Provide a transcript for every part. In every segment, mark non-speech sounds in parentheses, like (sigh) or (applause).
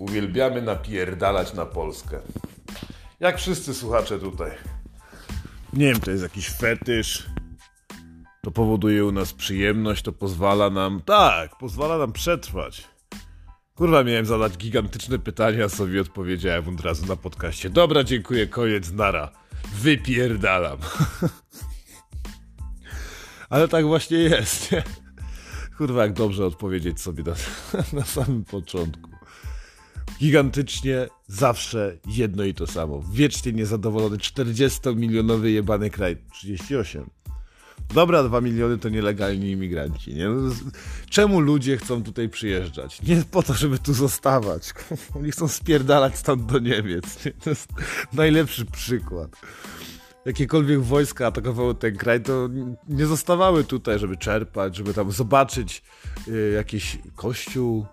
Uwielbiamy napierdalać na Polskę. Jak wszyscy słuchacze tutaj. Nie wiem, to jest jakiś fetysz. To powoduje u nas przyjemność, to pozwala nam. Tak, pozwala nam przetrwać. Kurwa, miałem zadać gigantyczne pytania, sobie odpowiedziałem od razu na podcaście. Dobra, dziękuję, koniec, nara. Wypierdalam. (laughs) Ale tak właśnie jest, nie? Kurwa, jak dobrze odpowiedzieć sobie na, (laughs) na samym początku. Gigantycznie, zawsze jedno i to samo. Wiecznie niezadowolony 40-milionowy jebany kraj. 38. Dobra, 2 miliony to nielegalni imigranci. Nie? No, czemu ludzie chcą tutaj przyjeżdżać? Nie po to, żeby tu zostawać. (laughs) Oni chcą spierdalać stąd do Niemiec. Nie? To jest najlepszy przykład jakiekolwiek wojska atakowały ten kraj, to nie zostawały tutaj, żeby czerpać, żeby tam zobaczyć y, jakiś kościół,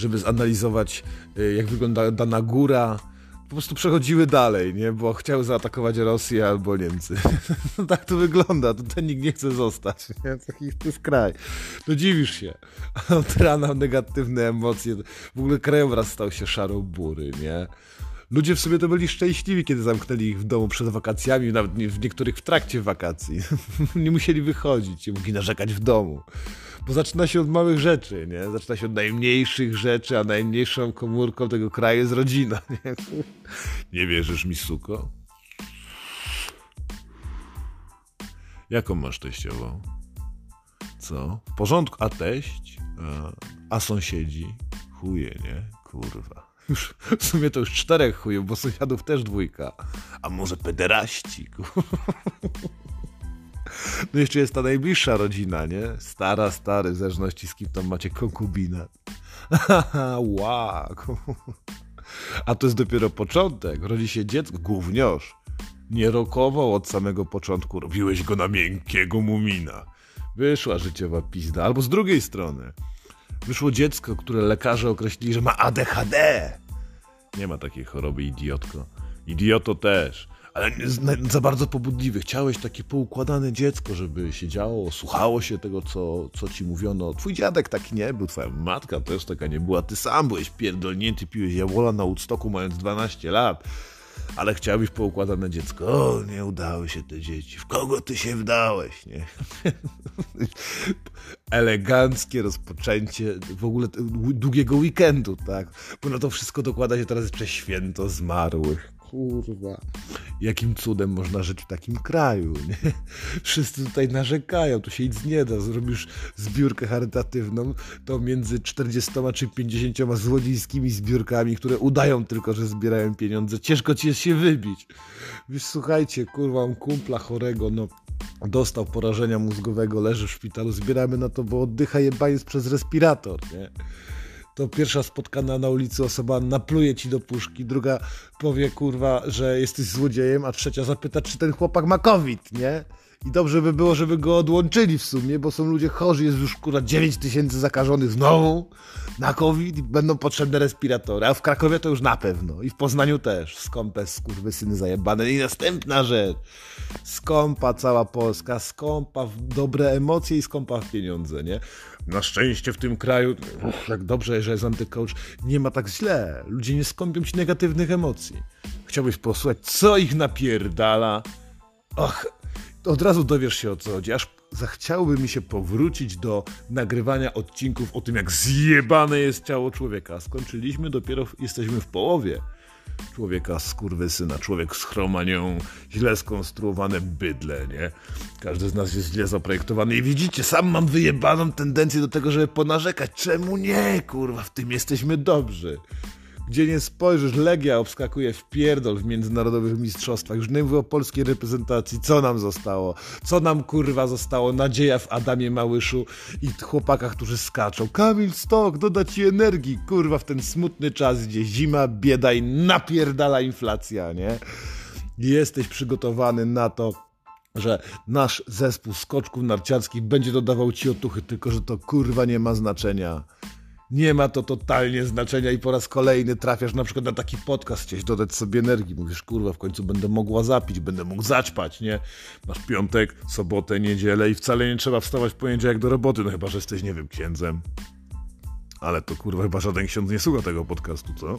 żeby zanalizować, y, jak wygląda dana góra. Po prostu przechodziły dalej, nie? Bo chciały zaatakować Rosję albo Niemcy. (laughs) no tak to wygląda, tutaj nikt nie chce zostać. Nie? Taki to jest kraj. To dziwisz się. (laughs) Od rana negatywne emocje. W ogóle krajobraz stał się szarą bury, nie? Ludzie w sobie to byli szczęśliwi, kiedy zamknęli ich w domu przed wakacjami, nawet w niektórych w trakcie wakacji. (laughs) nie musieli wychodzić, nie mogli narzekać w domu. Bo zaczyna się od małych rzeczy, nie? Zaczyna się od najmniejszych rzeczy, a najmniejszą komórką tego kraju jest rodzina, (laughs) nie? Nie wierzysz mi, suko? Jaką masz teściową? Co? W porządku? A teść? A, a sąsiedzi? Chuje, nie? Kurwa. Już, w sumie to już czterech chujów, bo sąsiadów też dwójka. A może pederaści? No jeszcze jest ta najbliższa rodzina, nie? Stara, stary, w zależności z kim tam macie konkubinat. (laughs) wow. A to jest dopiero początek. Rodzi się dziecko, gówniosz. Nie rokował od samego początku. Robiłeś go na miękkiego mumina. Wyszła życiowa pizda. Albo z drugiej strony. Wyszło dziecko, które lekarze określili, że ma ADHD. Nie ma takiej choroby, idiotko. Idioto też. Za bardzo pobudliwy. Chciałeś takie poukładane dziecko, żeby siedziało, słuchało się tego, co, co ci mówiono. Twój dziadek taki nie był, twoja matka też taka nie była. Ty sam byłeś pierdolnięty, piłeś jawola na Woodstocku mając 12 lat ale chciałbyś poukładane dziecko. O, nie udały się te dzieci. W kogo ty się wdałeś, nie? (laughs) Eleganckie rozpoczęcie w ogóle długiego weekendu, tak? Bo na to wszystko dokłada się teraz jeszcze święto zmarłych kurwa, jakim cudem można żyć w takim kraju, nie? Wszyscy tutaj narzekają, tu się nic nie da, zrobisz zbiórkę charytatywną, to między 40 czy 50 złodziejskimi zbiórkami, które udają tylko, że zbierają pieniądze, ciężko ci jest się wybić. Wiesz, słuchajcie, kurwa, mam kumpla chorego, no dostał porażenia mózgowego, leży w szpitalu, zbieramy na to, bo oddycha jebaniec przez respirator, nie? To pierwsza spotkana na ulicy osoba napluje ci do puszki, druga powie kurwa, że jesteś złodziejem, a trzecia zapyta, czy ten chłopak ma COVID, nie? I dobrze by było, żeby go odłączyli w sumie, bo są ludzie chorzy, jest już kurwa 9 tysięcy zakażonych znowu na COVID i będą potrzebne respiratory. A w Krakowie to już na pewno. I w Poznaniu też. Skąpe syny zajebane. I następna rzecz. Skąpa cała Polska, skąpa w dobre emocje i skąpa w pieniądze, nie? Na szczęście w tym kraju, uff, jak dobrze, że jest antycoach, nie ma tak źle. Ludzie nie skąpią ci negatywnych emocji. Chciałbyś posłuchać, co ich napierdala? Och, od razu dowiesz się o co chodzi. Aż zachciałoby mi się powrócić do nagrywania odcinków o tym, jak zjebane jest ciało człowieka. Skończyliśmy, dopiero jesteśmy w połowie. Człowieka syna, człowiek z chromanią, źle skonstruowane bydle, nie? Każdy z nas jest źle zaprojektowany i widzicie, sam mam wyjebaną tendencję do tego, żeby ponarzekać. Czemu nie, kurwa, w tym jesteśmy dobrzy. Gdzie nie spojrzysz, Legia obskakuje w pierdol w międzynarodowych mistrzostwach. Już nie mówię o polskiej reprezentacji. Co nam zostało? Co nam kurwa zostało? Nadzieja w Adamie Małyszu i chłopakach, którzy skaczą. Kamil Stok, doda ci energii, kurwa, w ten smutny czas, gdzie zima, bieda i napierdala inflacja, nie? Jesteś przygotowany na to, że nasz zespół skoczków narciarskich będzie dodawał ci otuchy, tylko że to kurwa nie ma znaczenia nie ma to totalnie znaczenia i po raz kolejny trafiasz na przykład na taki podcast, chciałeś dodać sobie energii, mówisz, kurwa, w końcu będę mogła zapić, będę mógł zaćpać, nie? Masz piątek, sobotę, niedzielę i wcale nie trzeba wstawać w poniedziałek do roboty, no chyba, że jesteś, nie wiem, księdzem. Ale to kurwa chyba żaden ksiądz nie słucha tego podcastu, co?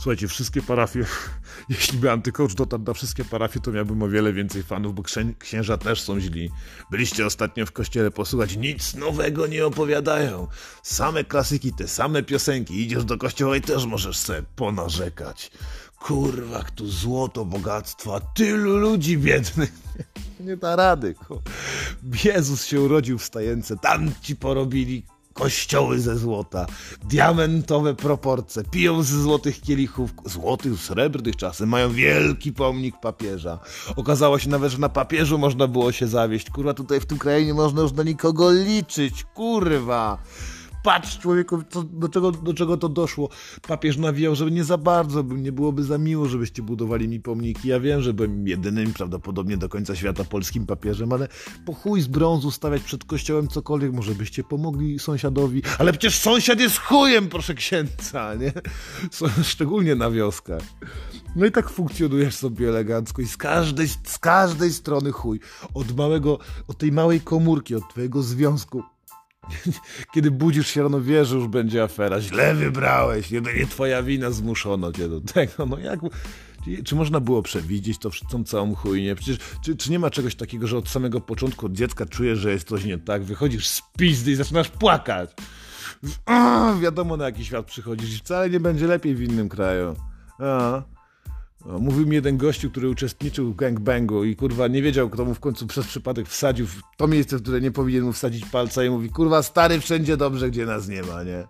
Słuchajcie, wszystkie parafie, (laughs) jeśli by antycoach dotarł na wszystkie parafie, to miałbym o wiele więcej fanów, bo księża też są źli. Byliście ostatnio w kościele posłuchać, nic nowego nie opowiadają. Same klasyki, te same piosenki. Idziesz do kościoła i też możesz sobie ponarzekać. Kurwa, tu złoto, bogactwo, tylu ludzi biednych. (laughs) Nie da rady. Jezus się urodził w stajence, tam ci porobili kościoły ze złota, diamentowe proporcje, piją ze złotych kielichów, złotych, srebrnych czasem, mają wielki pomnik papieża. Okazało się nawet, że na papieżu można było się zawieść. Kurwa, tutaj w tym kraju nie można już na nikogo liczyć, kurwa. Patrz człowieku, co, do, czego, do czego to doszło. Papież nawijał, żeby nie za bardzo, nie byłoby za miło, żebyście budowali mi pomniki. Ja wiem, że byłem jedynym prawdopodobnie do końca świata polskim papieżem, ale po chuj z brązu stawiać przed kościołem cokolwiek, może byście pomogli sąsiadowi. Ale przecież sąsiad jest chujem, proszę księdza, nie? Szczególnie na wioskach. No i tak funkcjonujesz sobie elegancko i z każdej, z każdej strony chuj. Od małego, od tej małej komórki, od twojego związku (laughs) Kiedy budzisz się rano, wiesz, że już będzie afera. Źle wybrałeś, nie, nie twoja wina, zmuszono cię do tego. No jak... Czy można było przewidzieć to, tą całą chujnię? Przecież czy, czy nie ma czegoś takiego, że od samego początku od dziecka czujesz, że jest coś nie tak, wychodzisz z pizdy i zaczynasz płakać? A, wiadomo na jaki świat przychodzisz i wcale nie będzie lepiej w innym kraju. A. Mówił mi jeden gościu, który uczestniczył w gangbangu i kurwa nie wiedział, kto mu w końcu przez przypadek wsadził w to miejsce, w które nie powinien mu wsadzić palca i mówi, kurwa stary wszędzie dobrze, gdzie nas nie ma, nie?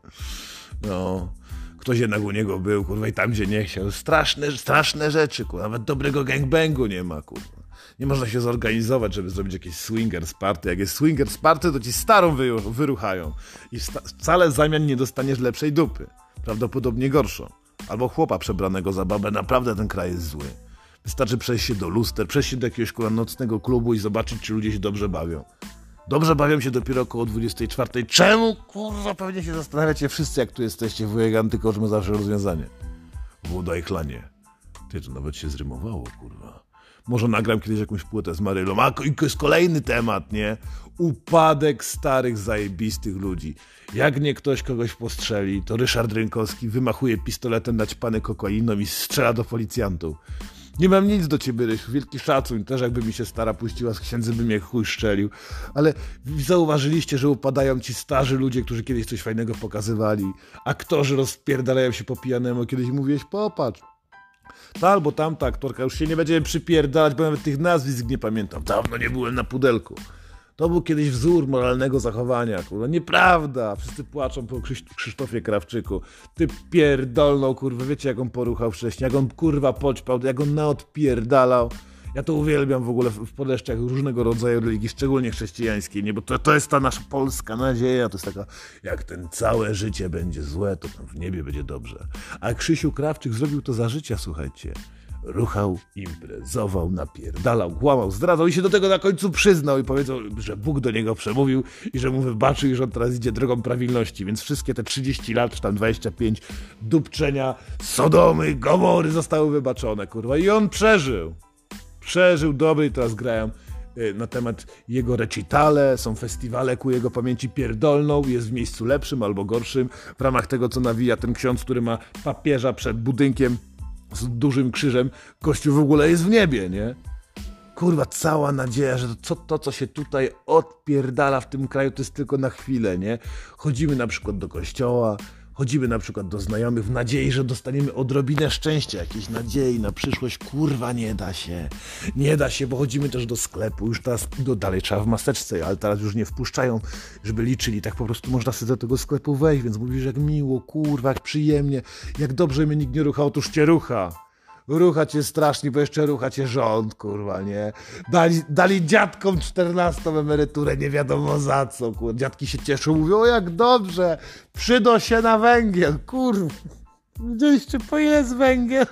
No, ktoś jednak u niego był, kurwa i tam, gdzie nie chciał. Straszne, straszne rzeczy, kurwa, nawet dobrego gangbangu nie ma, kurwa. Nie można się zorganizować, żeby zrobić jakieś swinger party. Jak jest swinger party, to ci starą wyruchają i wcale zamian nie dostaniesz lepszej dupy. Prawdopodobnie gorszą albo chłopa przebranego za babę, naprawdę ten kraj jest zły. Wystarczy przejść się do luster, przejść się do jakiegoś nocnego klubu i zobaczyć, czy ludzie się dobrze bawią. Dobrze bawią się dopiero około 24. Czemu, kurwa, pewnie się zastanawiacie wszyscy, jak tu jesteście wujek Antykosz, zawsze rozwiązanie. Woda i chlanie. Ty, to nawet się zrymowało, kurwa. Może nagram kiedyś jakąś płytę z Marylą. A jest kolejny temat, nie? Upadek starych, zajebistych ludzi. Jak nie ktoś kogoś postrzeli, to Ryszard Rynkowski wymachuje pistoletem naćpany kokainą i strzela do policjantów. Nie mam nic do ciebie, Rysiu, wielki szacun. Też jakby mi się stara puściła z księdzy, bym mnie chuj szczelił. Ale zauważyliście, że upadają ci starzy ludzie, którzy kiedyś coś fajnego pokazywali. Aktorzy rozpierdalają się po pijanemu. Kiedyś mówiłeś, popatrz, ta albo tamta aktorka, już się nie będziemy przypierdalać, bo nawet tych nazwisk nie pamiętam. Dawno nie byłem na pudelku. To był kiedyś wzór moralnego zachowania, kurwa. Nieprawda. Wszyscy płaczą po Krzysztofie Krawczyku. Ty pierdolną, kurwa. Wiecie, jak on poruchał wcześniej, jak on, kurwa, poćpał, jak on naodpierdalał. Ja to uwielbiam w ogóle w podeszczach różnego rodzaju religii, szczególnie chrześcijańskiej, nie? bo to, to jest ta nasza polska nadzieja, to jest taka, jak ten całe życie będzie złe, to tam w niebie będzie dobrze. A Krzysiu Krawczyk zrobił to za życia, słuchajcie. Ruchał, imprezował, napierdalał, kłamał, zdradzał i się do tego na końcu przyznał i powiedział, że Bóg do niego przemówił i że mu wybaczył i że on teraz idzie drogą prawilności. Więc wszystkie te 30 lat, czy tam 25 dupczenia, Sodomy, Gomory zostały wybaczone, kurwa. I on przeżył przeżył dobry teraz grają y, na temat jego recitale, są festiwale ku jego pamięci pierdolną, jest w miejscu lepszym albo gorszym, w ramach tego, co nawija ten ksiądz, który ma papieża przed budynkiem z dużym krzyżem, kościół w ogóle jest w niebie, nie? Kurwa, cała nadzieja, że to, co, to, co się tutaj odpierdala w tym kraju, to jest tylko na chwilę, nie? Chodzimy na przykład do kościoła, Chodzimy na przykład do znajomych w nadziei, że dostaniemy odrobinę szczęścia, jakiejś nadziei na przyszłość. Kurwa, nie da się. Nie da się, bo chodzimy też do sklepu. Już teraz do, dalej trzeba w maseczce, ale teraz już nie wpuszczają, żeby liczyli. Tak po prostu można sobie do tego sklepu wejść, więc mówisz, jak miło, kurwa, jak przyjemnie, jak dobrze mnie nikt nie rucha, otóż cię rucha rucha cię strasznie, bo jeszcze rucha cię rząd, kurwa, nie? Dali, dali dziadkom czternastą emeryturę, nie wiadomo za co, kurwa. Dziadki się cieszą, mówią, o jak dobrze, przydo się na węgiel, kurwa. Gdzieś czy jest węgiel?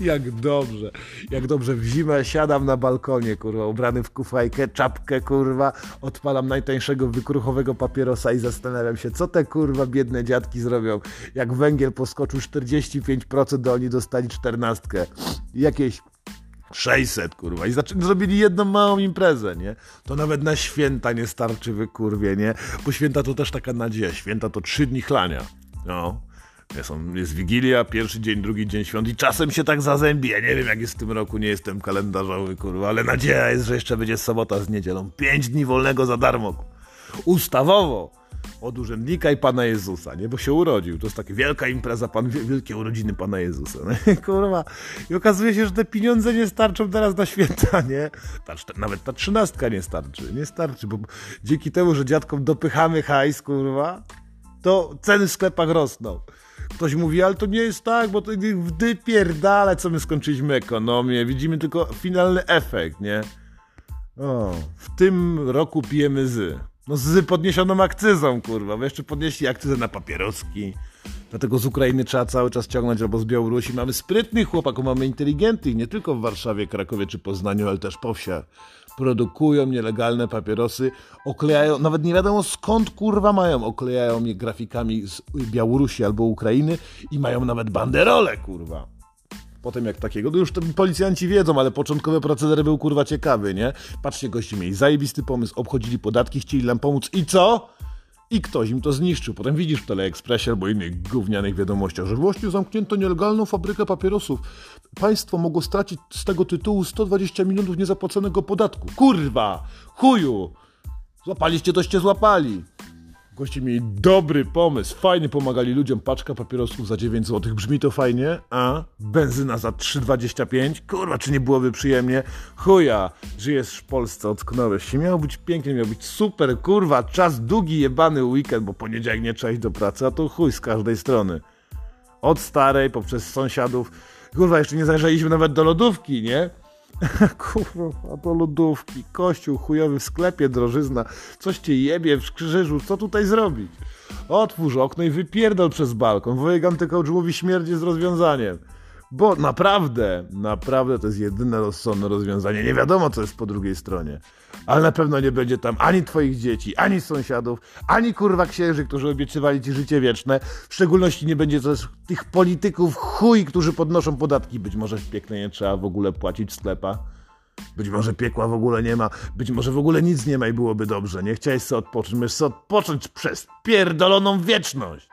Jak dobrze, jak dobrze w zimę siadam na balkonie, kurwa, ubrany w kufajkę, czapkę, kurwa, odpalam najtańszego wykruchowego papierosa i zastanawiam się, co te, kurwa, biedne dziadki zrobią. Jak węgiel poskoczył 45%, to oni dostali 14. Jakieś 600, kurwa. I zrobili jedną małą imprezę, nie? To nawet na święta nie starczy, wy kurwie, nie? Bo święta to też taka nadzieja. Święta to trzy dni chlania. No. Jest Wigilia, pierwszy dzień, drugi dzień świąt i czasem się tak zazębi. Ja nie wiem, jak jest w tym roku, nie jestem kalendarzowy, kurwa, ale nadzieja jest, że jeszcze będzie sobota z niedzielą. Pięć dni wolnego za darmo. Ustawowo od urzędnika i Pana Jezusa, nie? Bo się urodził. To jest taka wielka impreza, pan, wielkie urodziny Pana Jezusa, nie? (laughs) Kurwa. I okazuje się, że te pieniądze nie starczą teraz na święta, nie? Ta, nawet ta trzynastka nie starczy, nie starczy, bo dzięki temu, że dziadkom dopychamy hajs, kurwa, to ceny w sklepach rosną. Ktoś mówi, ale to nie jest tak, bo to wdy pierdale, co my skończyliśmy ekonomię. Widzimy tylko finalny efekt, nie? O, w tym roku pijemy zy. No z podniesioną akcyzą, kurwa. Bo jeszcze podnieśli akcyzę na papieroski. Dlatego z Ukrainy trzeba cały czas ciągnąć, albo z Białorusi. Mamy sprytnych chłopaków, mamy inteligentnych, nie tylko w Warszawie, Krakowie czy Poznaniu, ale też po wsiach. Produkują nielegalne papierosy, oklejają, nawet nie wiadomo skąd kurwa mają, oklejają je grafikami z Białorusi albo Ukrainy i mają nawet banderole, kurwa potem jak takiego, no już to policjanci wiedzą, ale początkowy proceder był kurwa ciekawy, nie? Patrzcie, goście mieli zajebisty pomysł, obchodzili podatki, chcieli nam pomóc i co? I ktoś im to zniszczył. Potem widzisz w Teleekspresie albo innych gównianych wiadomościach, że właśnie zamknięto nielegalną fabrykę papierosów. Państwo mogło stracić z tego tytułu 120 milionów niezapłaconego podatku. Kurwa! Chuju! Złapaliście, toście złapali. Goście mieli dobry pomysł, fajnie pomagali ludziom, paczka papierosów za 9 zł, brzmi to fajnie, a benzyna za 3,25? Kurwa, czy nie byłoby przyjemnie? Chuja, żyjesz w Polsce, ocknąłeś się, miało być pięknie, miał być super, kurwa, czas długi, jebany weekend, bo poniedziałek nie trzeba iść do pracy, a to chuj z każdej strony. Od starej, poprzez sąsiadów, kurwa, jeszcze nie zajrzeliśmy nawet do lodówki, nie? (laughs) Kurwa, do lodówki, kościół chujowy w sklepie, drożyzna, coś cię jebie w krzyżu, co tutaj zrobić? Otwórz okno i wypierdol przez balkon, wujek antykołczołowi śmierdzie z rozwiązaniem. Bo naprawdę, naprawdę to jest jedyne rozsądne rozwiązanie. Nie wiadomo, co jest po drugiej stronie. Ale na pewno nie będzie tam ani twoich dzieci, ani sąsiadów, ani kurwa księży, którzy obiecywali ci życie wieczne. W szczególności nie będzie też tych polityków chuj, którzy podnoszą podatki. Być może w piekle nie trzeba w ogóle płacić w sklepach. Być może piekła w ogóle nie ma, być może w ogóle nic nie ma i byłoby dobrze. Nie chciałeś sobie odpocząć, możesz sobie odpocząć przez pierdoloną wieczność.